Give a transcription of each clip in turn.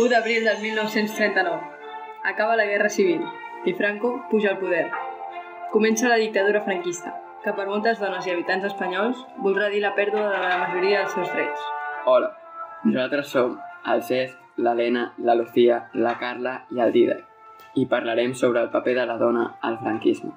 1 d'abril del 1939. Acaba la Guerra Civil i Franco puja al poder. Comença la dictadura franquista, que per moltes dones i habitants espanyols voldrà dir la pèrdua de la majoria dels seus drets. Hola, nosaltres som el Cesc, l'Helena, la Lucía, la Carla i el Dídac i parlarem sobre el paper de la dona al franquisme.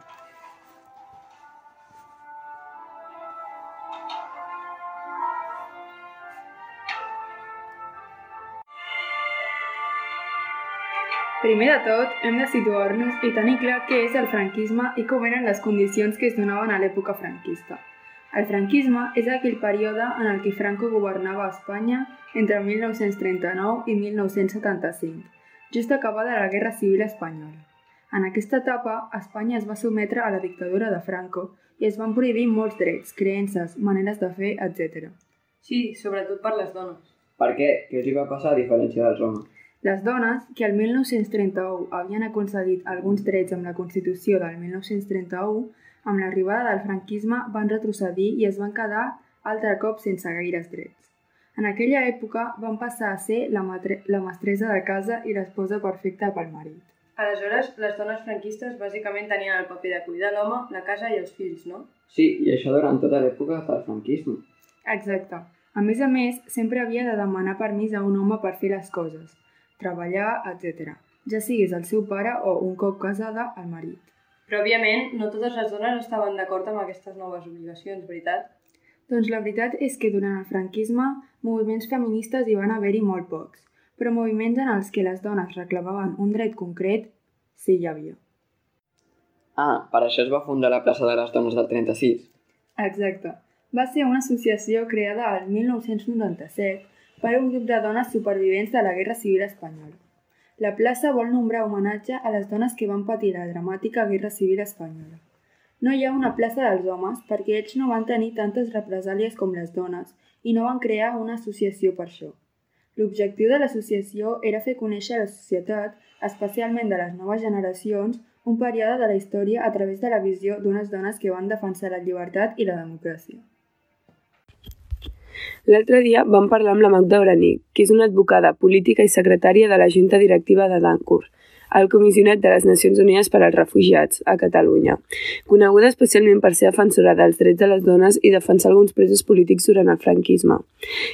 Primer de tot, hem de situar-nos i tenir clar què és el franquisme i com eren les condicions que es donaven a l'època franquista. El franquisme és aquell període en el que Franco governava a Espanya entre 1939 i 1975, just acabada la Guerra Civil Espanyola. En aquesta etapa, Espanya es va sometre a la dictadura de Franco i es van prohibir molts drets, creences, maneres de fer, etc. Sí, sobretot per les dones. Per què? Què els hi va passar a diferència dels homes? Les dones, que el 1931 havien aconseguit alguns drets amb la Constitució del 1931, amb l'arribada del franquisme van retrocedir i es van quedar altre cop sense gaires drets. En aquella època van passar a ser la, matre la mestressa de casa i l'esposa perfecta pel marit. Aleshores, les dones franquistes bàsicament tenien el paper de cuidar l'home, la casa i els fills, no? Sí, i això durant tota l'època del franquisme. Exacte. A més a més, sempre havia de demanar permís a un home per fer les coses, treballar, etc. Ja siguis el seu pare o, un cop casada, el marit. Però, òbviament, no totes les dones estaven d'acord amb aquestes noves obligacions, veritat? Doncs la veritat és que durant el franquisme moviments feministes hi van haver-hi molt pocs, però moviments en els que les dones reclamaven un dret concret sí hi havia. Ah, per això es va fundar la plaça de les dones del 36. Exacte. Va ser una associació creada el 1997 per un grup de dones supervivents de la Guerra Civil Espanyola. La plaça vol nombrar homenatge a les dones que van patir la dramàtica Guerra Civil Espanyola. No hi ha una plaça dels homes perquè ells no van tenir tantes represàlies com les dones i no van crear una associació per això. L'objectiu de l'associació era fer conèixer a la societat, especialment de les noves generacions, un període de la història a través de la visió d'unes dones que van defensar la llibertat i la democràcia. L'altre dia vam parlar amb la Magda Branic, que és una advocada política i secretària de la Junta Directiva de Dancur, el comissionat de les Nacions Unides per als Refugiats a Catalunya, coneguda especialment per ser defensora dels drets de les dones i defensar alguns presos polítics durant el franquisme.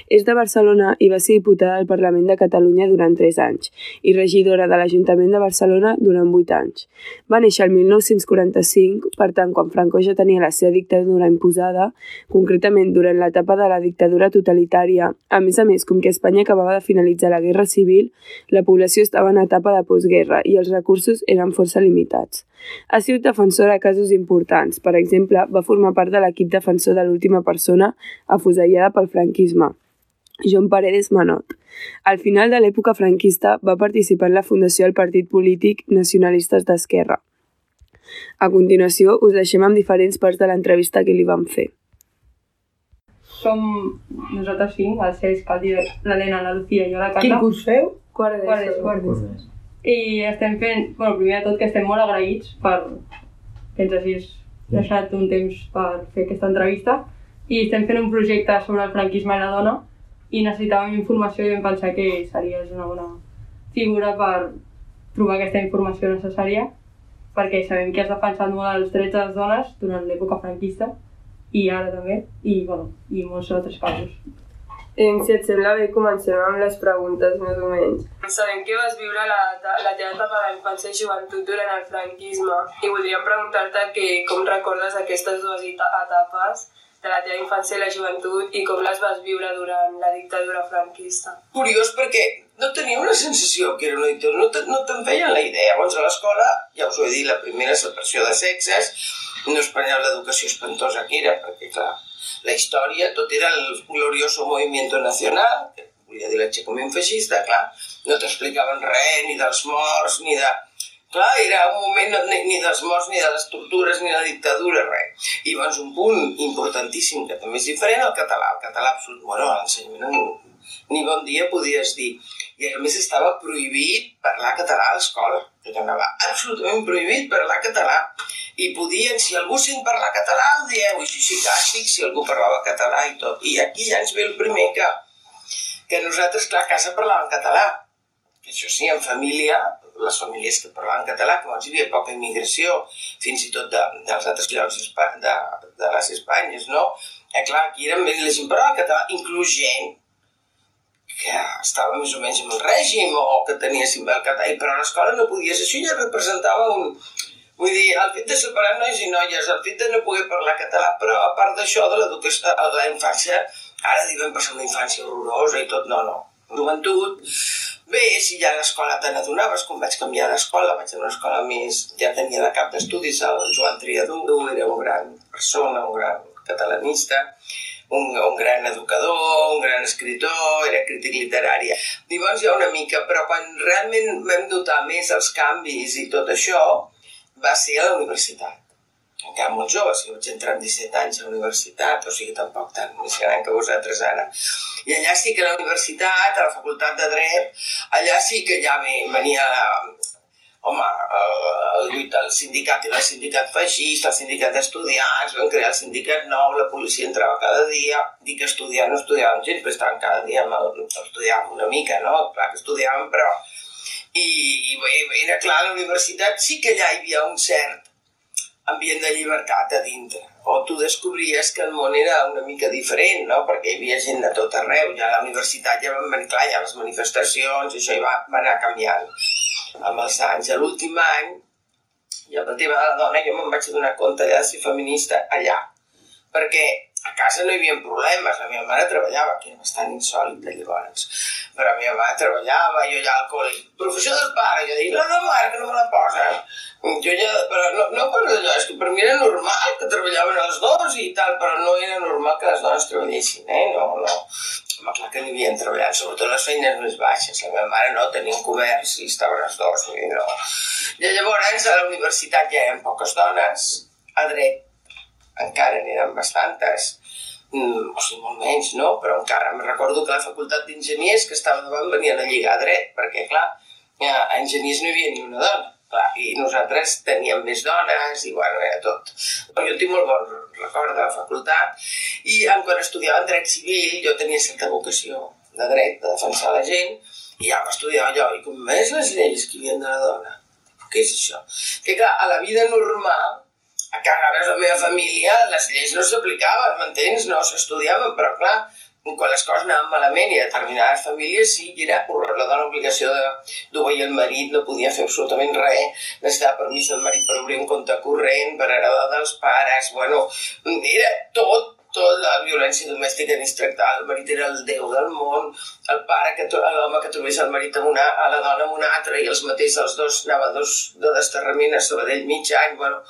És de Barcelona i va ser diputada al Parlament de Catalunya durant 3 anys i regidora de l'Ajuntament de Barcelona durant 8 anys. Va néixer el 1945, per tant, quan Franco ja tenia la seva dictadura imposada, concretament durant l'etapa de la dictadura totalitària. A més a més, com que Espanya acabava de finalitzar la Guerra Civil, la població estava en etapa de postguerra i els recursos eren força limitats. Ha sigut defensora de casos importants. Per exemple, va formar part de l'equip defensor de l'última persona afusellada pel franquisme, Joan Paredes Manot. Al final de l'època franquista va participar en la fundació del partit polític Nacionalistes d'Esquerra. A continuació, us deixem amb diferents parts de l'entrevista que li vam fer. Som nosaltres cinc, el Cesc, l'Helena, la Lucía i jo la Carla. Quin curs feu? Quart Quart d'ESO. Quart d'ESO. I estem fent, bueno, primer de tot que estem molt agraïts per que ens hagis deixat un temps per fer aquesta entrevista i estem fent un projecte sobre el franquisme i la dona i necessitàvem informació i vam pensar que series una bona figura per trobar aquesta informació necessària perquè sabem que has defensat molt els drets de les dones durant l'època franquista i ara també, i, bueno, i molts altres casos. Eh, si et sembla bé, comencem amb les preguntes, més o menys. Sabem que vas viure la, la teva etapa d'infància i joventut durant el franquisme i voldríem preguntar-te que, com recordes aquestes dues eta- etapes de la teva infància i la joventut i com les vas viure durant la dictadura franquista. Curiós perquè no tenia una sensació que era una dictadura, no, te, no te'n feien la idea. Abans a l'escola, ja us ho he dit, la primera separació de sexes, no es prenia l'educació espantosa que era, perquè clar, la història, tot era el glorioso movimiento nacional, que volia dir l'aixecament feixista, clar, no t'explicaven res, ni dels morts, ni de... Clar, era un moment ni, ni dels morts, ni de les tortures, ni de la dictadura, res. I llavors un punt importantíssim, que també és diferent, el català. El català absolut, bueno, l'ensenyament ni bon dia podies dir. I a més estava prohibit parlar català a l'escola. Que anava absolutament prohibit parlar català. I podien, si algú sent parlar català, ho dieu, i sí, càstig, si algú parlava català i tot. I aquí ja ens ve el primer que, que nosaltres, clar, a casa parlàvem català. que això sí, en família, les famílies que parlaven català, que llavors hi havia poca immigració, fins i tot de, dels altres llocs de, de les Espanyes, no? Eh, clar, aquí eren més la gent parlava català, inclús gent que estava més o menys en el règim o que tenia el català, però a l'escola no podies. Això ja representava un... Vull dir, el fet de separar nois i noies, el fet de no poder parlar català, però a part d'això, de l'educació, de la infància, ara diuen passar una infància horrorosa i tot, no, no. Joventut, bé, si ja a l'escola te n'adonaves, quan vaig canviar d'escola, vaig a una escola més, ja tenia de cap d'estudis el Joan Triadú, era un gran persona, un gran catalanista, un, un gran educador, un gran escritor, era crític literari. Llavors ha una mica, però quan realment vam notar més els canvis i tot això, va ser a la universitat. Encara molt jove, si vaig entrar amb 17 anys a la universitat, o sigui, tampoc tan més gran que vosaltres ara. I allà sí que a la universitat, a la facultat de dret, allà sí que ja venia home, el, el, el sindicat era el sindicat feixista, el sindicat d'estudiants, van crear el sindicat nou, la policia entrava cada dia, dic que estudiar no estudiàvem gens, però estaven cada dia amb el, estudiàvem una mica, no? Clar que estudiàvem, però... I, i bé, era clar, a la universitat sí que allà hi havia un cert ambient de llibertat a dintre. O tu descobries que el món era una mica diferent, no? Perquè hi havia gent de tot arreu. Ja a la universitat ja van venir, clar, ja les manifestacions, això hi va, va anar canviant amb els anys. A l'últim any, i el tema de la dona, jo me'n vaig donar compte de ser feminista allà. Perquè a casa no hi havia problemes, la meva mare treballava, que era bastant insòlit de llavors, però la meva mare treballava, jo ja al col·le, professor del pare, jo dic, no, no, mare, que no me la posa. Jo ja, però no, no per allò, és que per mi era normal que treballaven els dos i tal, però no era normal que les dones treballessin, eh? No, no. Home, clar que n'hi havien treballat, sobretot les feines més baixes. La meva mare no tenia un comerç i estaven els dos, i no. I llavors a la universitat ja eren poques dones, a dret encara n'eren bastantes, mm, o sigui, molt menys, no? Però encara em recordo que la facultat d'enginyers que estava davant venien a lligar a dret, perquè, clar, a enginyers no hi havia ni una dona. Clar, i nosaltres teníem més dones i bueno, era tot. Jo tinc molt bon record de la facultat i quan estudiava en dret civil jo tenia certa vocació de dret, de defensar la gent i ja m'estudiava allò i com més les lleis que hi havia de la dona. Què és això? Que clar, a la vida normal a casa la meva família les lleis no s'aplicaven, m'entens? No s'estudiaven, però clar, quan les coses anaven malament i a determinades famílies sí que era horror, la dona obligació d'obeir el marit, no podia fer absolutament res, necessitava permís del marit per obrir un compte corrent, per heredar dels pares, bueno, era tot tot la violència domèstica dins tractar el marit era el déu del món, el pare, que l'home que trobés el marit amb una, a la dona amb una altra i els mateixos els dos anava dos de desterrament a Sabadell mig any, bueno,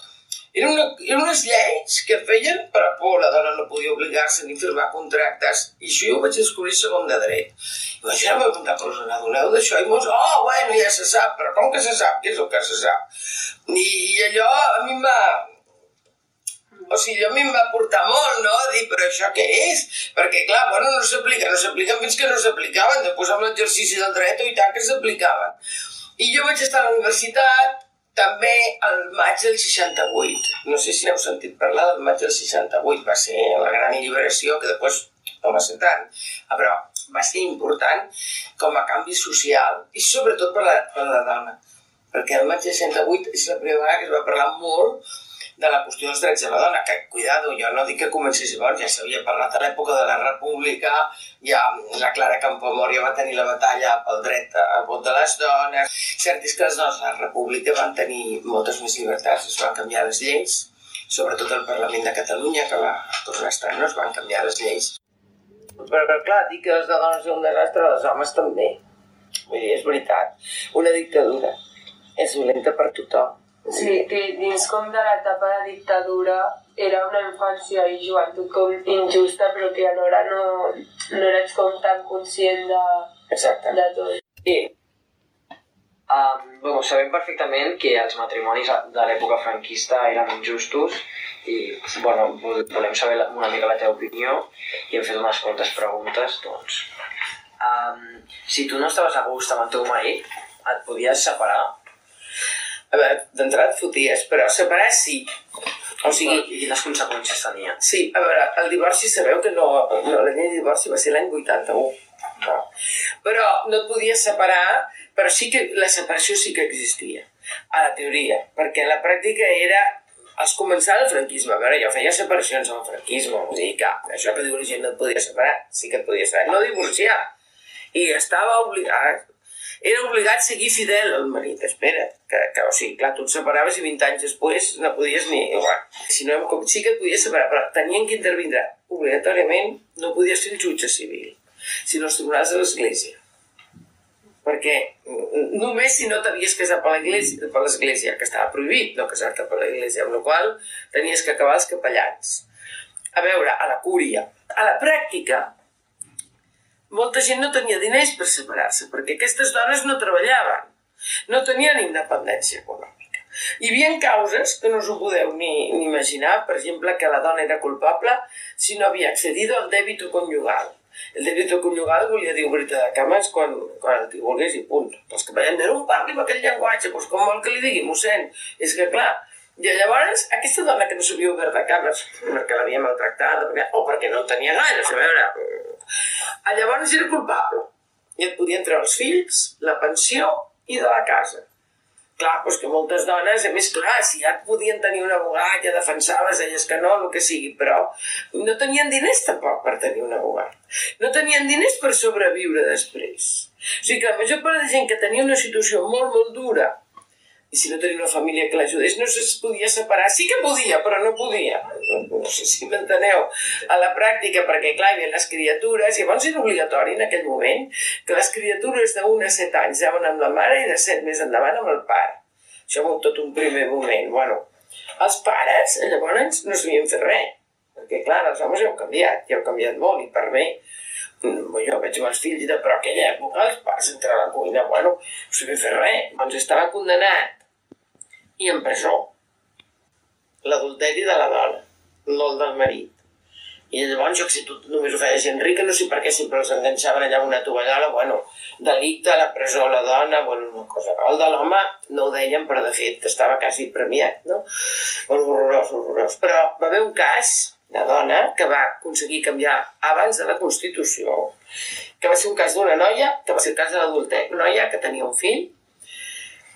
eren, una, eren unes lleis que feien per a por, la dona no podia obligar-se ni firmar contractes, i això jo ho vaig descobrir segon de dret. I vaig anar a preguntar, però us n'adoneu d'això? I mos, oh, bueno, ja se sap, però com que se sap? Què és el que se sap? I, i allò a mi em va, o sigui, allò a mi em va portar molt, no?, dir, però això què és? Perquè, clar, bueno, no s'aplica, no s'apliquen fins que no s'aplicaven, després amb l'exercici del dret, i tant que s'aplicaven. I jo vaig estar a la universitat, també el maig del 68, no sé si heu sentit parlar del maig del 68, va ser la gran alliberació, que després no va ser tant, però va ser important com a canvi social i sobretot per la, per la dona, perquè el maig del 68 és la primera vegada que es va parlar molt de la qüestió dels drets de la dona, que, cuidado, jo no dic que comencés llavors, ja s'havia parlat a l'època de la República, ja la Clara Campoamor ja va tenir la batalla pel dret al vot de les dones. Cert és que les dones a la República van tenir moltes més llibertats, es van canviar les lleis, sobretot el Parlament de Catalunya, que va tornar a estar, no es van canviar les lleis. Però, clar, dir que les dones són un desastre, els homes també. Vull dir, és veritat. Una dictadura és dolenta per tothom Sí, que dins com de l'etapa de dictadura era una infància i joventut com injusta, però que alhora no, no eres com tan conscient de, Exacte. de tot. Sí. Um, bueno, sabem perfectament que els matrimonis de l'època franquista eren injustos i bueno, volem saber una mica la teva opinió i hem fet unes quantes preguntes, doncs. Um, si tu no estaves a gust amb el teu marit, et podies separar? A veure, d'entrada et foties, però separar sí. O sigui... I quines conseqüències tenia? Sí, a veure, el divorci sabeu que no... no la llei de divorci va ser l'any 81. No. Però no et podies separar Però sí que la separació sí que existia, a la teoria, perquè la pràctica era els començar el franquisme. A veure, jo feia separacions amb el franquisme, vull dir que això que diu la gent no et podia separar, sí que et podia separar, no divorciar. I estava obligat, era obligat a seguir fidel al marit, espera, que, que o sigui, clar, tu et separaves i 20 anys després no podies ni... Igual. Si no, com, sí que et podies separar, però tenien que intervindre obligatòriament, no podies ser el jutge civil, sinó els tribunals de l'Església perquè només si no t'havies casat per l'església, que estava prohibit no casar-te per l'església, amb la qual tenies que acabar els capellans. A veure, a la cúria. A la pràctica, molta gent no tenia diners per separar-se, perquè aquestes dones no treballaven, no tenien independència econòmica. Hi havia causes que no us ho podeu ni, ni imaginar, per exemple, que la dona era culpable si no havia accedido al dèbito conjugal el débito conjugal volia dir obrir de cames quan, quan el volgués i punt. Els que veiem, no parli amb aquell llenguatge, doncs com vol que li digui, mossèn? És que clar, i llavors, aquesta dona que no s'havia obert de cames perquè l'havia maltractat o perquè no tenia ganes, a veure... Llavors era culpable. I et podien treure els fills, la pensió i de la casa. Clar, doncs que moltes dones, a més, clar, si ja podien tenir un abogat, ja defensaves, deies que no, el que sigui, però no tenien diners tampoc per tenir un abogat. No tenien diners per sobreviure després. O sigui que la major part de gent que tenia una situació molt, molt dura, i si no tenia una família que l'ajudés, no es podia separar. Sí que podia, però no podia. No, sé si m'enteneu. A la pràctica, perquè clar, hi havia les criatures, i llavors era obligatori en aquell moment que les criatures d'un a set anys anaven amb la mare i de set més endavant amb el pare. Això va tot un primer moment. Bueno, els pares, llavors, no sabien fer res. Perquè, clar, els homes heu canviat, ja heu canviat molt, i per mi mm, jo veig els fills de però aquella època els pares entrar a la cuina, bueno, no sabia fer res. Doncs estava condemnat i en presó. L'adulteri de la dona, no el del marit. I llavors, jo sé, tu només ho feia gent rica, no sé per què sempre els enganxaven allà una tovallola, bueno, delicte, la presó, la dona, bueno, una cosa. El de l'home no ho deien, però de fet estava quasi premiat, no? Bueno, horrorós, horrorós. Però va haver un cas de dona que va aconseguir canviar abans de la Constitució, que va ser un cas d'una noia, que va ser el cas de l'adulteri, una noia que tenia un fill,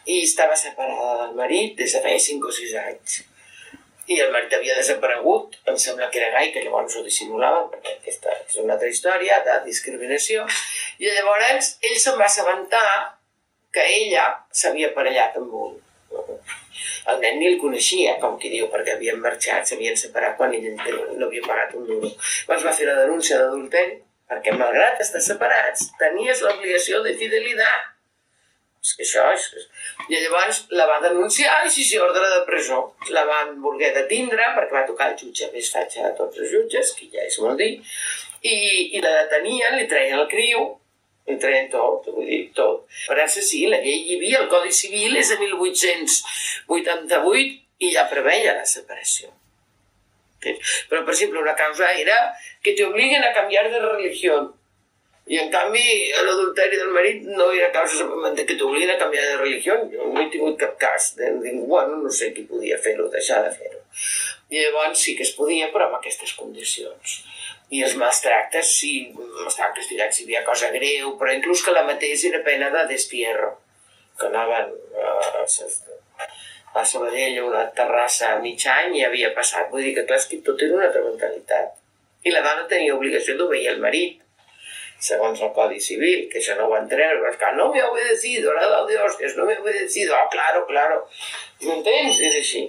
i estava separada del marit des de feia 5 o 6 anys. I el marit havia desaparegut, em sembla que era gai, que llavors ho dissimulaven, perquè aquesta és una altra història de discriminació, i llavors ell se'n va assabentar que ella s'havia aparellat amb un. El nen ni el coneixia, com qui diu, perquè havien marxat, s'havien separat quan ell no havia pagat un duro. Llavors va fer la denúncia d'adulteri, perquè malgrat estar separats, tenies l'obligació de fidelitat és que això és... I llavors la va denunciar i sí, sí, ordre de presó. La van voler detindre perquè va tocar el jutge més fatxa de tots els jutges, que ja és molt dir, i, i la detenien, li treien el criu, li treien tot, vull dir, tot. Per això sí, la llei hi havia, el Codi Civil és de 1888 i ja preveia la separació. Però, per exemple, una causa era que te obliguen a canviar de religió i en canvi, l'adulteri del marit no era causa simplement que t'obliguin a canviar de religió. Jo no he tingut cap cas de bueno, no sé qui podia fer-ho, deixar de fer-ho. I llavors sí que es podia, però amb aquestes condicions. I els maltractes sí, estaven castigats si hi havia cosa greu, però inclús que la mateixa era pena de destierro, que anaven a, a Sabadell a una terrassa a mig any i havia passat. Vull dir que clar, és que tot era una altra mentalitat. I la dona tenia obligació d'obeir el marit segons el Codi Civil, que això no ho van treure, que no me ha obedecido, la de Dios, que no me ha obedecido, ah, claro, claro, m'entens? És així.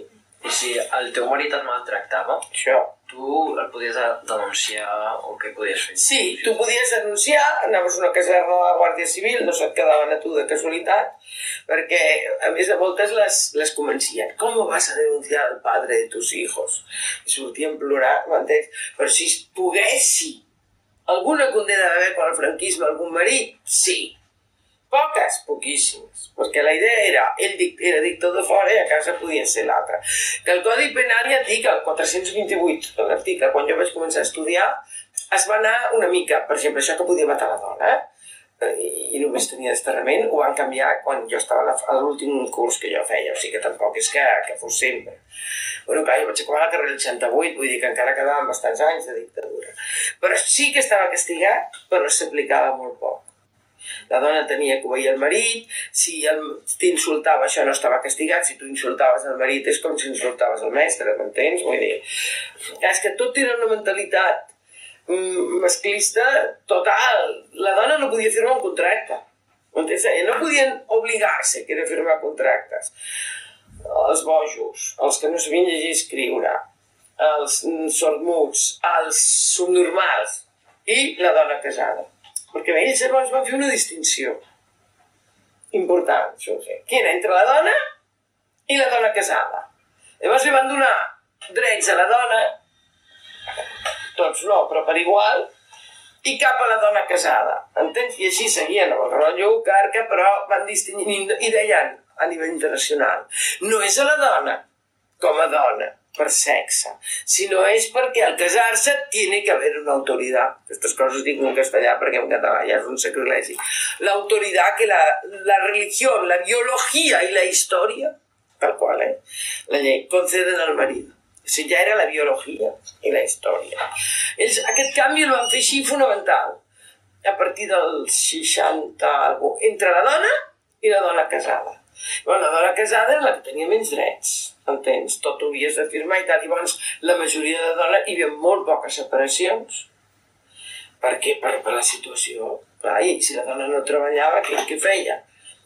I si el teu marit et maltractava, això. tu el podies denunciar o què podies fer? Sí, tu podies denunciar, anaves a una caserna de la Guàrdia Civil, no se't quedaven a tu de casualitat, perquè a més de voltes les, les convencien. Com vas a denunciar al padre de tus hijos? I sortien plorar, m'entens? Però si poguessi Alguna condena va haver per al franquisme algun marit? Sí. Poques, poquíssimes. Perquè la idea era, ell era dictor de fora i a casa podia ser l'altre. Que el Codi Penal ja dic, el 428, l'article, quan jo vaig començar a estudiar, es va anar una mica, per exemple, això que podia matar la dona, eh? I només tenia desterrament, ho van canviar quan jo estava a l'últim curs que jo feia, o sigui que tampoc és que, que fos sempre. Bueno, clar, jo vaig acabar la carrera el 68, vull dir que encara quedaven bastants anys de dictadura. Però sí que estava castigat, però s'aplicava molt poc. La dona tenia que obeir el marit, si t'insultava això no estava castigat, si tu insultaves el marit és com si insultaves el mestre, m'entens? Vull dir, és que tot era una mentalitat masclista total. La dona no podia firmar un contracte. M'entens? No podien obligar-se que era firmar contractes. Els bojos, els que no sabien llegir i escriure, els sordmuts, els subnormals i la dona casada. Perquè ells llavors van fer una distinció important, això sé, que era entre la dona i la dona casada. Llavors li van donar drets a la dona, tots no, però per igual, i cap a la dona casada. Entens? I així seguien amb el rotllo carca, però van distingint i deien a nivell internacional. No és a la dona com a dona, per sexe, sinó és perquè al casar-se tiene que haver una autoritat. Aquestes coses dic en castellà perquè en català ja és un sacrilegi. La que la, la religió, la biologia i la història, tal qual, eh? La llei, conceden al marido. O sigui, ja era la biologia i la història. Ells aquest canvi el van fer així fonamental, a partir dels 60, entre la dona i la dona casada. Bueno, la dona casada era la que tenia menys drets, entens? Tot ho havies de firmar i tal. I llavors, la majoria de dones hi havia molt poques separacions. Per què? Per, per la situació. Clar, i si la dona no treballava, què, què feia?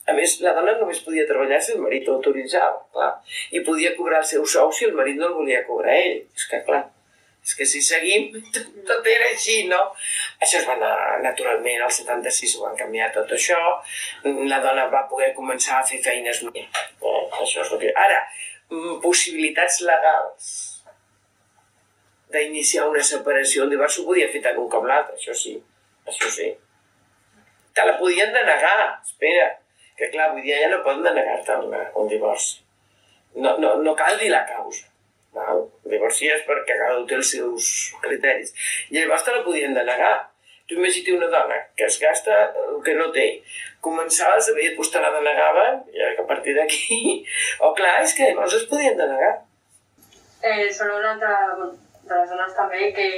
A més, la dona només podia treballar si el marit ho autoritzava, clar. I podia cobrar el seu sou si el marit no el volia cobrar ell. És que, clar, és que si seguim, tot era així, no? Això es va anar, naturalment, al 76 ho van canviar tot això, la dona va poder començar a fer feines més. Eh, això és el que... Ara, mm, possibilitats legals d'iniciar una separació, un divorci ho podia fer tant un com l'altre, això sí, això sí. Te la podien denegar, espera, que clar, avui dia ja no poden denegar-te un divorci. No, no, no cal dir la causa Val? Divorcies perquè cada un té els seus criteris. I llavors te la podien denegar. Tu imagina't una dona que es gasta el que no té. Començava a saber, doncs te la denegaven, i a partir d'aquí... O clar, és que llavors es podien denegar. Eh, són una altra de les dones també que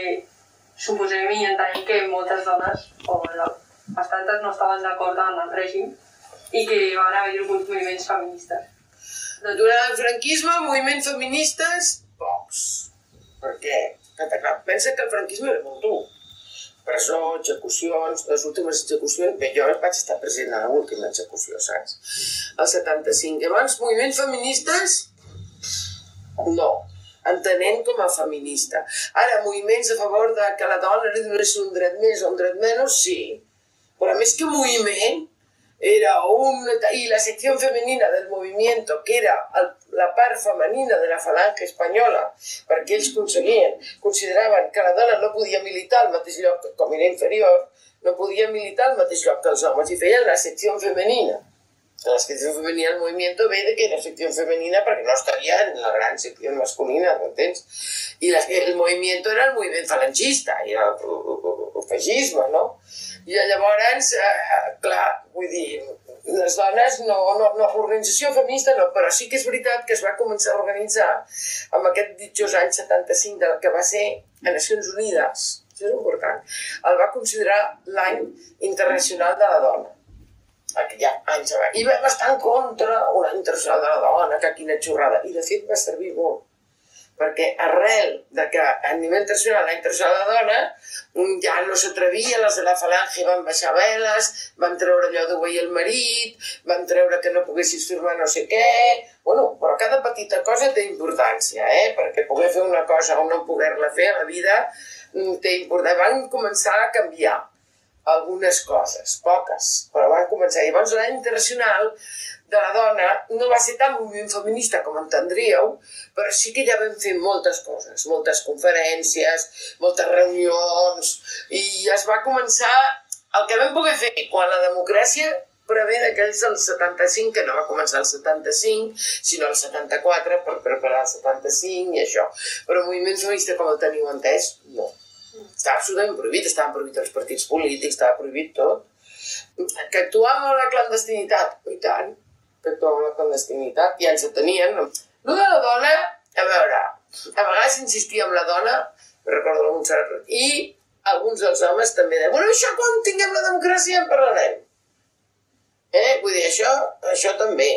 suposem i entenem que moltes dones, o bastantes, no estaven d'acord amb el règim i que van haver-hi alguns moviments feministes. Durant el franquisme, moviments feministes, pocs. Per què? Pensa que el franquisme era molt dur. Presó, execucions, les últimes execucions... Bé, jo vaig estar present a l'última execució, saps? El 75. Llavors, moviments feministes, no entenent com a feminista. Ara, moviments a favor de que la dona li donés un dret més o un dret menys, sí. Però més que moviment, era un, y la sección femenina del movimiento, que era la part femenina de la falange espanyola, perquè ells aconseguien, consideraven que la dona no podia militar al mateix lloc, com era inferior, no podia militar al mateix lloc que els homes, i feien la secció femenina. La secció femenina del movimiento ve de que era secció femenina perquè no estaria en la gran secció masculina, m'entens? I la, el movimiento era el moviment falangista, era feixisme, no? I llavors, eh, clar, vull dir, les dones, no, no, no, organització feminista no, però sí que és veritat que es va començar a organitzar amb aquest ditjós any 75 del que va ser a Nacions Unides, això és important, el va considerar l'any internacional de la dona. Aquell any i va estar en contra un any internacional de la dona, que quina xorrada, i de fet va servir molt perquè arrel de que a nivell internacional, internacional de la dona, ja no s'atrevia, les de la falange van baixar veles, van treure allò d'obeir el marit, van treure que no poguessis firmar no sé què... Bueno, però cada petita cosa té importància, eh? Perquè poder fer una cosa o no poder-la fer a la vida mm, té importància. Van començar a canviar algunes coses, poques, però van començar. I llavors l'any internacional de la dona no va ser tan moviment feminista com entendríeu, però sí que ja vam fer moltes coses, moltes conferències, moltes reunions, i es va començar el que vam poder fer quan la democràcia prevé d'aquells del 75, que no va començar el 75, sinó el 74 per preparar el 75 i això. Però moviment feminista com el teniu entès, no. Estava absolutament prohibit, estaven prohibits els partits polítics, estava prohibit tot. Que actuàvem a la clandestinitat, i tant, actuàvem a la clandestinitat, ja ens tenien. No de la dona, a veure, a vegades insistia amb la dona, recordo la Montserrat, i alguns dels homes també deien, bueno, això quan tinguem la democràcia en parlarem. Eh? Vull dir, això, això també.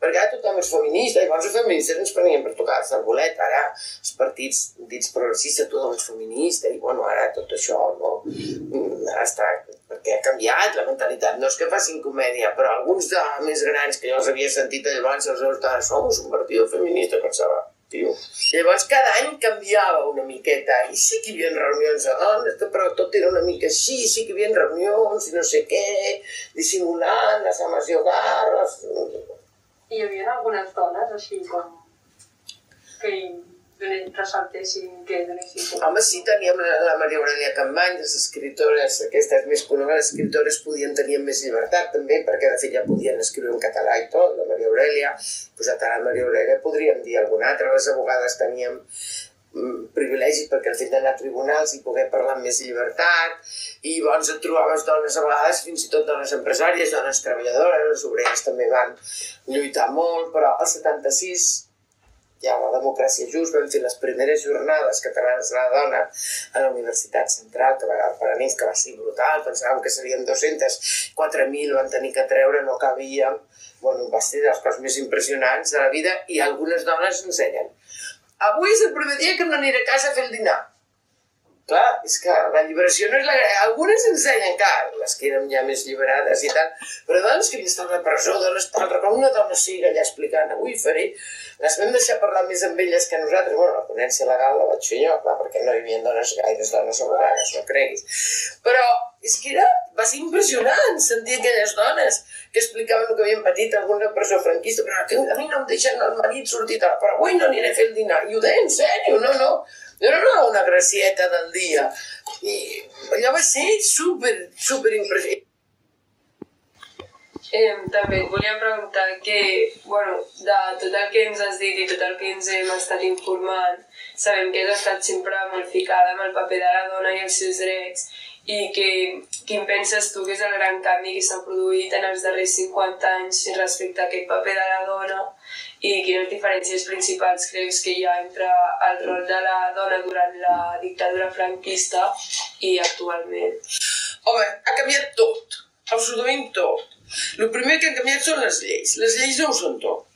Perquè ara tothom és feminista, i llavors els feministes ens prenien per tocar el cervolet. Ara els partits dits progressistes, tothom és feminista, i bueno, ara tot això, no? Mm, està... Perquè ha canviat la mentalitat. No és que facin comèdia, però alguns de més grans que jo els havia sentit llavors, els meus pares, somos un partit feminista, pensava, tio. Llavors cada any canviava una miqueta i sí que hi havia reunions de dones, però tot era una mica així, sí que hi havia reunions i no sé què, dissimulant les ames i hogar, les... I hi havia algunes dones així com que donen- ressaltessin, que. Home, sí, teníem la, la Maria Aurelia Campany, les escritores, aquestes més conegudes escritores podien tenir més llibertat també, perquè de fet ja podien escriure en català i tot, la Maria Aurelia, posat a la Maria Aurelia podríem dir alguna altra, les abogades teníem mm, privilegis perquè al fet d'anar a tribunals i poder parlar amb més llibertat. I llavors et trobaves dones a vegades fins i tot dones empresàries, dones treballadores, les obreres també van lluitar molt, però al 76 ja la democràcia just vam fer les primeres jornades catalanes de la dona a la Universitat Central, que va per a nits, que va ser brutal, pensàvem que serien 200, 4.000 van tenir que treure, no cabíem, bueno, va ser les coses més impressionants de la vida i algunes dones ensenyen. Avui és el primer dia que no aniré a casa a fer el dinar. Clar, és que la lliberació no és la... Algunes ensenyen, clar, les que eren ja més lliberades i tal, però dones que havien estat a la presó, dones tal, recordo una dona sigui allà explicant, avui faré... Les vam deixar parlar més amb elles que nosaltres. Bueno, la ponència legal la vaig fer jo, clar, perquè no hi havia dones gaires dones abogades, no creguis. Però és que era, va ser impressionant sentir aquelles dones que explicaven el que havien patit alguna presó franquista, però a mi no em deixen el marit sortir però avui no aniré a fer el dinar. I ho deia en sèrio, no, no. No era una gracieta del dia. I allò va ser super, super impressionant. Eh, també et volia preguntar que, bueno, de tot el que ens has dit i tot el que ens hem estat informant, sabem que has estat sempre molt ficada amb el paper de la dona i els seus drets i que quin penses tu que és el gran canvi que s'ha produït en els darrers 50 anys respecte a aquest paper de la dona i quines diferències principals creus que hi ha entre el rol de la dona durant la dictadura franquista i actualment? Home, ha canviat tot, absolutament tot. El primer que han canviat són les lleis. Les lleis no ho són tot.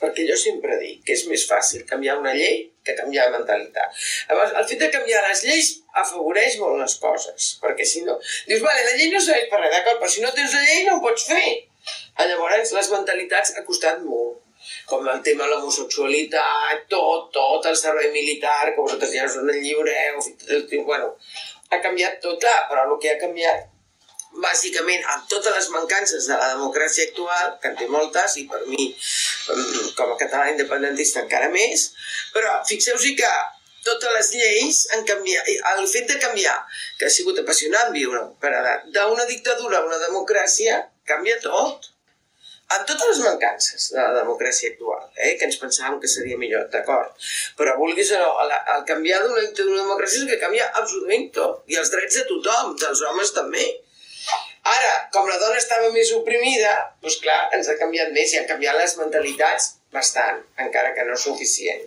Perquè jo sempre dic que és més fàcil canviar una llei que canviar la mentalitat. Llavors, el fet de canviar les lleis afavoreix molt les coses, perquè si no... Dius, vale, la llei no serveix per res, d'acord, però si no tens la llei no ho pots fer. Llavors, les mentalitats ha costat molt com el tema de l'homosexualitat, tot, tot, el servei militar, que vosaltres ja us en lliureu, bueno, ha canviat tot, clar, però el que ha canviat bàsicament amb totes les mancances de la democràcia actual, que en té moltes, i per mi, mm, com a català independentista, encara més, però fixeu-vos que totes les lleis han canviat, el fet de canviar, que ha sigut apassionant viure per edat, d'una dictadura a una democràcia, canvia tot amb totes les mancances de la democràcia actual, eh, que ens pensàvem que seria millor, d'acord. Però vulguis o no, el, el canviar d'una democràcia és que canvia absolutament tot. I els drets de tothom, dels homes també. Ara, com la dona estava més oprimida, doncs clar, ens ha canviat més i han canviat les mentalitats bastant, encara que no suficient.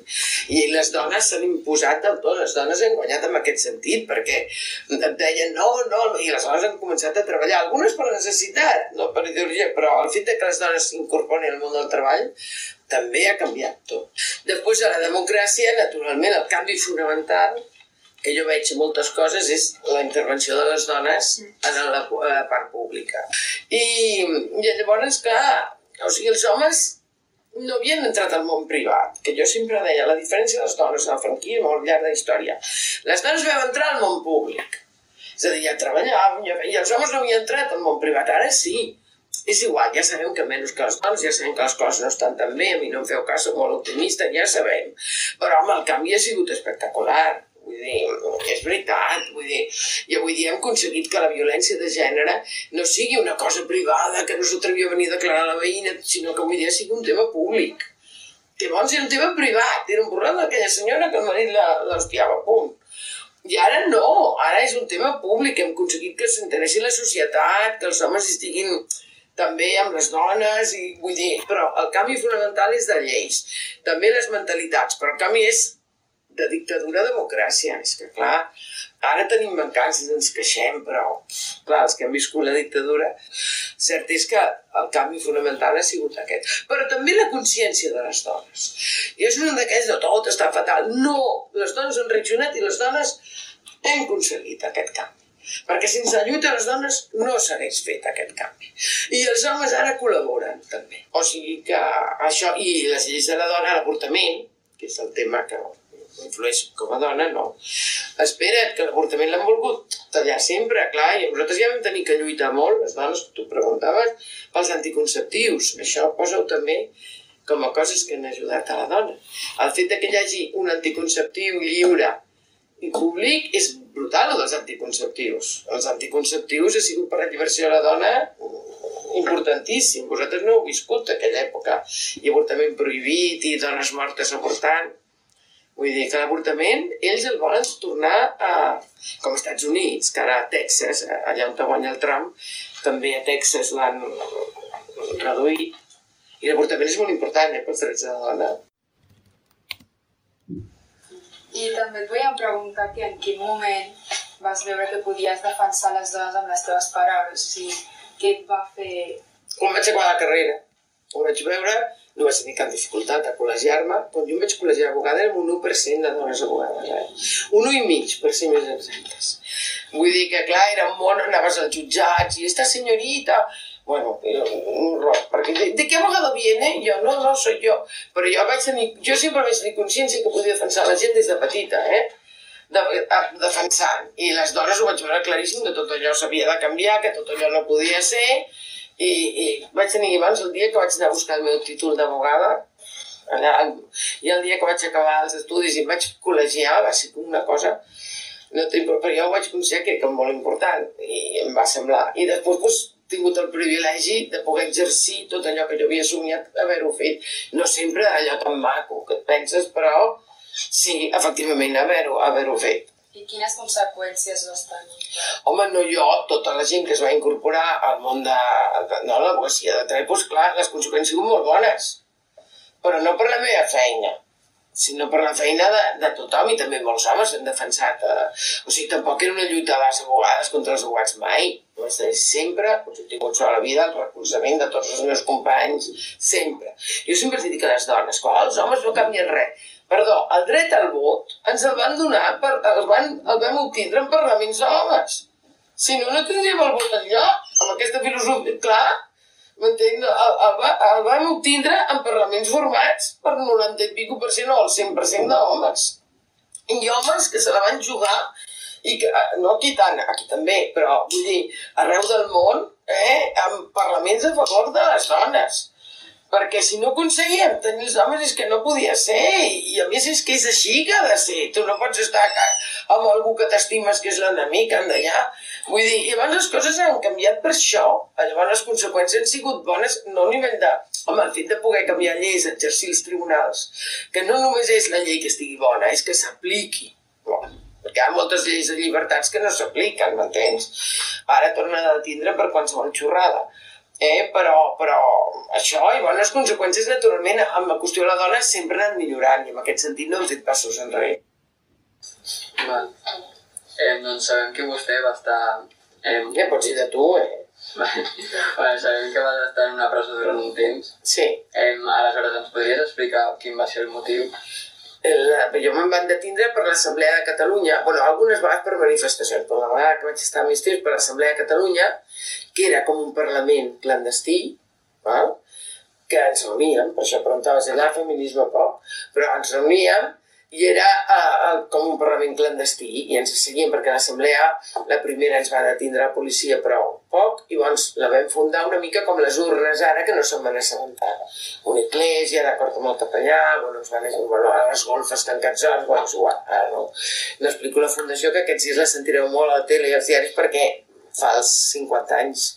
I les dones s'han imposat del tot, les dones han guanyat en aquest sentit, perquè et deien no, no, i les dones han començat a treballar, algunes per necessitat, no per ideologia, però el fet de que les dones s'incorporin al món del treball també ha canviat tot. Després, a la democràcia, naturalment, el canvi fonamental que jo veig moltes coses és la intervenció de les dones en la, a la part pública. I, i llavors, clar, o sigui, els homes no havien entrat al món privat, que jo sempre deia, la diferència de les dones en el franquisme al llarg de història. Les dones vam entrar al món públic, és a dir, ja treballàvem, ja, i els homes no havien entrat al món privat, ara sí. És igual, ja sabem que menys que les dones, ja sabem que les coses no estan tan bé, a mi no em feu cas, molt optimista, ja sabem. Però, home, el canvi ha sigut espectacular. Vull dir, és veritat, vull dir, i avui dia hem aconseguit que la violència de gènere no sigui una cosa privada que no s'atrevia a venir a declarar la veïna, sinó que avui dia sigui un tema públic. Que abans era un tema privat, era un problema d'aquella senyora que el marit l'hostiava, punt. I ara no, ara és un tema públic, hem aconseguit que s'interessi la societat, que els homes estiguin també amb les dones, i vull dir, però el canvi fonamental és de lleis, també les mentalitats, però el canvi és de dictadura a democràcia. És que, clar, ara tenim mancances, ens queixem, però, clar, els que han viscut la dictadura, cert és que el canvi fonamental ha sigut aquest. Però també la consciència de les dones. I és un d'aquells de tot està fatal. No, les dones han reaccionat i les dones hem aconseguit aquest canvi. Perquè sense lluita les dones no s'hagués fet aquest canvi. I els homes ara col·laboren, també. O sigui que això, i les lleis de la dona, l'avortament, que és el tema que influeix com a dona, no. Espera't, que l'avortament l'han volgut tallar sempre, clar, i nosaltres ja vam tenir que lluitar molt, les dones, que tu preguntaves, pels anticonceptius. Això posa-ho també com a coses que han ajudat a la dona. El fet que hi hagi un anticonceptiu lliure i públic és brutal, el dels anticonceptius. Els anticonceptius ha sigut per l'alliberació de la dona importantíssim. Vosaltres no heu viscut aquella època. I avortament prohibit i dones mortes avortant. Vull dir que l'avortament ells el volen tornar a... com als Estats Units, que ara a Texas, allà on guanya el Trump, també a Texas l'han reduït. I l'avortament és molt important eh, pels drets de la dona. I també et volíem preguntar que en quin moment vas veure que podies defensar les dones amb les teves paraules, o sigui, què et va fer... Quan vaig acabar la carrera, ho vaig veure, no vaig tenir cap dificultat a col·legiar-me. Quan jo em vaig col·legiar abogada érem un 1% de dones abogades, eh? Un 1 i mig, per ser més exactes. Vull dir que, clar, era món, anaves als jutjats i esta senyorita bueno, un horror, perquè de, de què abogado viene? Jo, no, no, soy jo. Però jo vaig tenir, jo sempre vaig tenir consciència que podia defensar la gent des de petita, eh? De, a, defensant. I les dones ho vaig veure claríssim, que tot allò s'havia de canviar, que tot allò no podia ser, i, i vaig tenir abans el dia que vaig anar a buscar el meu títol d'abogada, i el dia que vaig acabar els estudis i em vaig col·legiar, va ser una cosa no però jo ho vaig considerar que era molt important i em va semblar. I després doncs, tingut el privilegi de poder exercir tot allò que jo havia somiat haver-ho fet. No sempre allò tan maco que et penses, però sí, efectivament, haver-ho haver, -ho, fet. I quines conseqüències vas tenir? Home, no jo, tota la gent que es va incorporar al món de, de no, l'advocacia de Trepos, clar, les conseqüències sigut molt bones. Però no per la meva feina, sinó per la feina de, de tothom i també molts homes han defensat. Eh, o sigui, tampoc era una lluita de les abogades contra els abogats mai. No és sempre, doncs he tingut tota la vida el recolzament de tots els meus companys, sempre. Jo sempre els dic a les dones que els homes no canvien res. Perdó, el dret al vot ens el van donar, per, el, van, el vam obtindre en parlaments d'homes. Si no, no tindríem el vot enlloc. Amb aquesta filosofia, clar, M'entenc? El, el, el vam obtindre en parlaments formats per 90 i per cent o el 100% d'homes. I homes que se la van jugar i que, eh, no aquí tant, aquí també, però vull dir, arreu del món, eh, amb parlaments a favor de les dones perquè si no aconseguíem tenir els homes és que no podia ser, i a més és que és així que ha de ser, tu no pots estar amb algú que t'estimes que és l'enemic, han d'allà. Vull dir, i abans les coses han canviat per això, llavors les conseqüències han sigut bones, no a nivell de... Home, el fet de poder canviar lleis, exercir els tribunals, que no només és la llei que estigui bona, és que s'apliqui. Perquè hi ha moltes lleis de llibertats que no s'apliquen, m'entens? Ara tornen a tindre per qualsevol xorrada eh? però, però això i bones conseqüències, naturalment, amb la qüestió de la dona sempre han millorant i en aquest sentit no hem fet passos enrere. Val. Eh, doncs sabem que vostè va estar... Eh, ja pots dir de tu, eh? bueno, sabem que vas estar en una presó durant un temps. Sí. Eh, aleshores, ens podries explicar quin va ser el motiu? El, jo me'n van detindre per l'Assemblea de Catalunya, bueno, algunes vegades per manifestacions, però la vegada que vaig estar més temps per l'Assemblea de Catalunya, que era com un parlament clandestí, val? que ens reuníem, per això preguntaves allà, feminisme poc, però ens reuníem i era uh, com un parlament clandestí i ens seguien perquè l'assemblea la primera ens va detindre la policia però poc i llavors la vam fundar una mica com les urnes ara que no se'n van assabentar una església d'acord amb el capellà bueno, ens van, bueno, a les golfes tancats hores, bueno, és igual, ara no, no explico la fundació que aquests dies la sentireu molt a la tele i als diaris perquè fa els 50 anys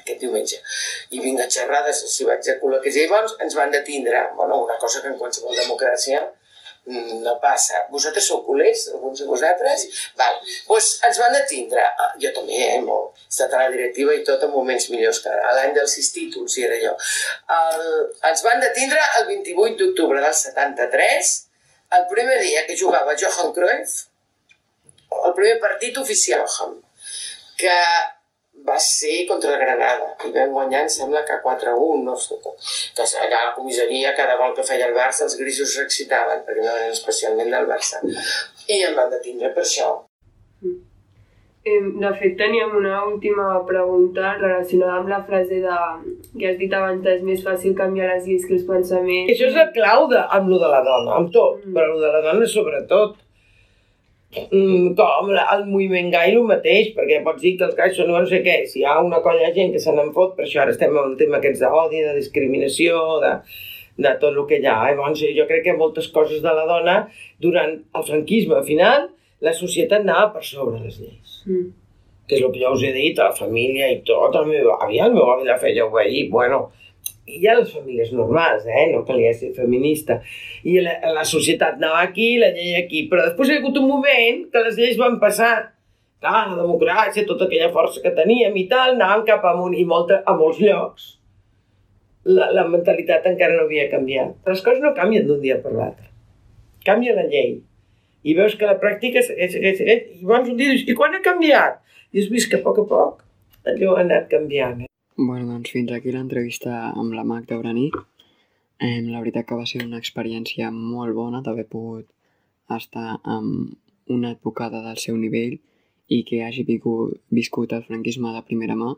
aquest diumenge. I vinc a xerrades, si vaig a col·locar llavors ens van detindre, bueno, una cosa que en qualsevol democràcia no passa. Vosaltres sou culers, alguns de vosaltres? Sí. Val. Pues ens van detindre, ah, jo també, eh, molt. He estat a la directiva i tot en moments millors que l'any dels sis títols, i era jo. El, ens van detindre el 28 d'octubre del 73, el primer dia que jugava Johan Cruyff, el primer partit oficial, que va ser contra el Granada i vam guanyar, em sembla que 4-1, no sé, que allà a la comissaria cada gol que feia el Barça els grisos s'excitaven perquè no eren especialment del Barça i em van detindre per això. De fet, teníem una última pregunta relacionada amb la frase de que has dit abans és més fàcil canviar les lleis que els pensaments. Això és la clau de, amb lo de la dona, amb tot, mm. però lo de la dona sobretot mm, com el moviment gai el mateix, perquè pots dir que els gais són no sé què, si hi ha una colla de gent que se n'en fot, per això ara estem amb el tema aquests d'odi, de discriminació, de, de tot el que hi ha. Eh? Llavors, jo crec que moltes coses de la dona, durant el franquisme, al final, la societat anava per sobre les lleis. Mm. Que és el que jo us he dit, a la família i tot, el meu avi, el meu avi la feia obeir, bueno, i ha les famílies normals, eh? no calia ser feminista. I la, la societat anava aquí, la llei aquí, però després hi ha hagut un moment que les lleis van passar clar, la democràcia, tota aquella força que teníem i tal, anaven cap amunt i molta, a molts llocs la, la mentalitat encara no havia canviat. Les coses no canvien d'un dia per l'altre. Canvia la llei. I veus que la pràctica és, és, és, i llavors un dia dius, i quan ha canviat? I has vist que a poc a poc allò ha anat canviant. Bueno, doncs fins aquí l'entrevista amb la Magda Uranic. Eh, la veritat que va ser una experiència molt bona d'haver pogut estar amb una advocada del seu nivell i que hagi viscut, viscut el franquisme de primera mà.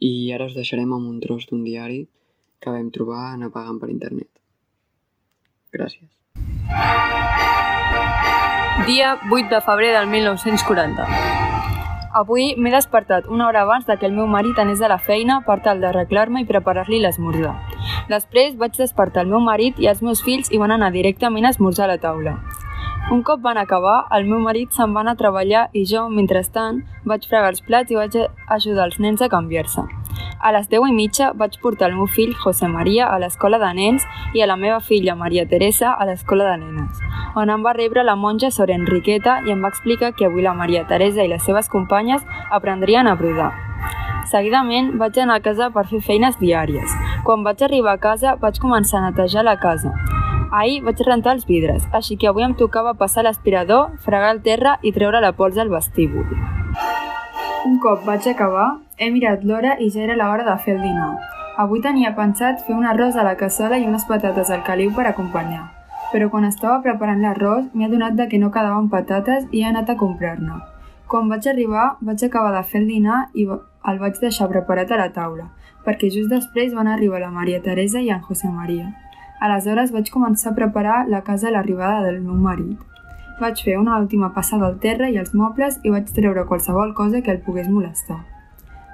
I ara us deixarem amb un tros d'un diari que vam trobar navegant per internet. Gràcies. Dia 8 de febrer del 1940. Avui m'he despertat una hora abans de que el meu marit anés a la feina per tal d'arreglar-me i preparar-li l'esmorzar. Després vaig despertar el meu marit i els meus fills i van anar directament a esmorzar a la taula. Un cop van acabar, el meu marit se'n va anar a treballar i jo, mentrestant, vaig fregar els plats i vaig ajudar els nens a canviar-se. A les 10 i mitja vaig portar el meu fill José Maria a l'escola de nens i a la meva filla Maria Teresa a l'escola de nenes, on em va rebre la monja Sor Enriqueta i em va explicar que avui la Maria Teresa i les seves companyes aprendrien a brodar. Seguidament vaig anar a casa per fer feines diàries. Quan vaig arribar a casa vaig començar a netejar la casa. Ahir vaig rentar els vidres, així que avui em tocava passar l'aspirador, fregar el terra i treure la pols al vestíbul. Un cop vaig acabar, he mirat l'hora i ja era l'hora de fer el dinar. Avui tenia pensat fer un arròs a la cassola i unes patates al caliu per acompanyar, però quan estava preparant l'arròs m'he adonat de que no quedaven patates i he anat a comprar-ne. Quan vaig arribar, vaig acabar de fer el dinar i el vaig deixar preparat a la taula, perquè just després van arribar la Maria Teresa i en José Maria. Aleshores vaig començar a preparar la casa a l'arribada del meu marit. Vaig fer una última passada al terra i els mobles i vaig treure qualsevol cosa que el pogués molestar.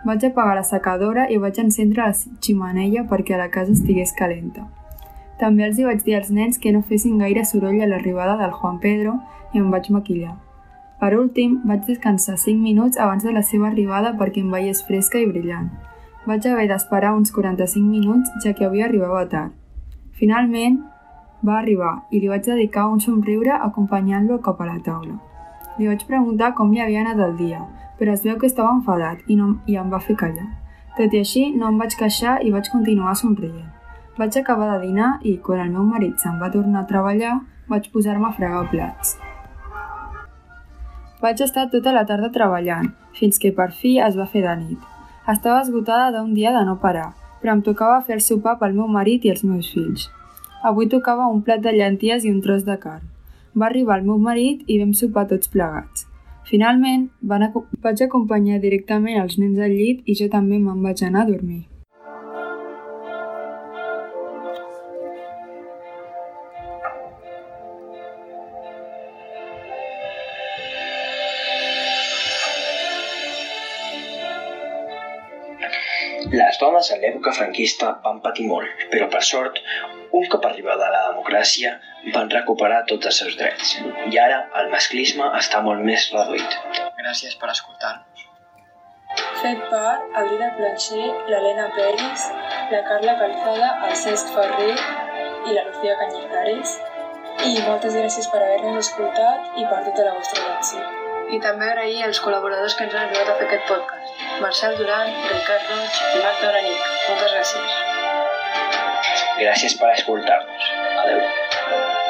Vaig apagar la secadora i vaig encendre la ximeneia perquè la casa estigués calenta. També els hi vaig dir als nens que no fessin gaire soroll a l'arribada del Juan Pedro i em vaig maquillar. Per últim, vaig descansar 5 minuts abans de la seva arribada perquè em veiés fresca i brillant. Vaig haver d'esperar uns 45 minuts ja que havia arribat tard. Finalment, va arribar i li vaig dedicar un somriure acompanyant-lo cap a la taula. Li vaig preguntar com li havia anat el dia, però es veu que estava enfadat i, no, i em va fer callar. Tot i així, no em vaig queixar i vaig continuar somrient. Vaig acabar de dinar i, quan el meu marit se'n va tornar a treballar, vaig posar-me a fregar plats. Vaig estar tota la tarda treballant, fins que per fi es va fer de nit. Estava esgotada d'un dia de no parar, però em tocava fer el sopar pel meu marit i els meus fills. Avui tocava un plat de llenties i un tros de carn. Va arribar el meu marit i vam sopar tots plegats. Finalment, van vaig acompanyar directament els nens al llit i jo també me'n vaig anar a dormir. Les dones a l'època franquista van patir molt, però per sort, un cop arribada la democràcia, van recuperar tots els seus drets. I ara el masclisme està molt més reduït. Gràcies per escoltar-nos. Fet per el Dida Plancher, l'Helena Peris, la Carla Calzada, el Cesc Ferrer i la Lucía Cañizares. I moltes gràcies per haver-nos escoltat i per tota la vostra atenció. I també agrair als col·laboradors que ens han ajudat a fer aquest podcast. Marcel Duran, Ricard Roig i Marc Doranic. Moltes gràcies. Gràcies per escoltar-nos. Adeu. Bye.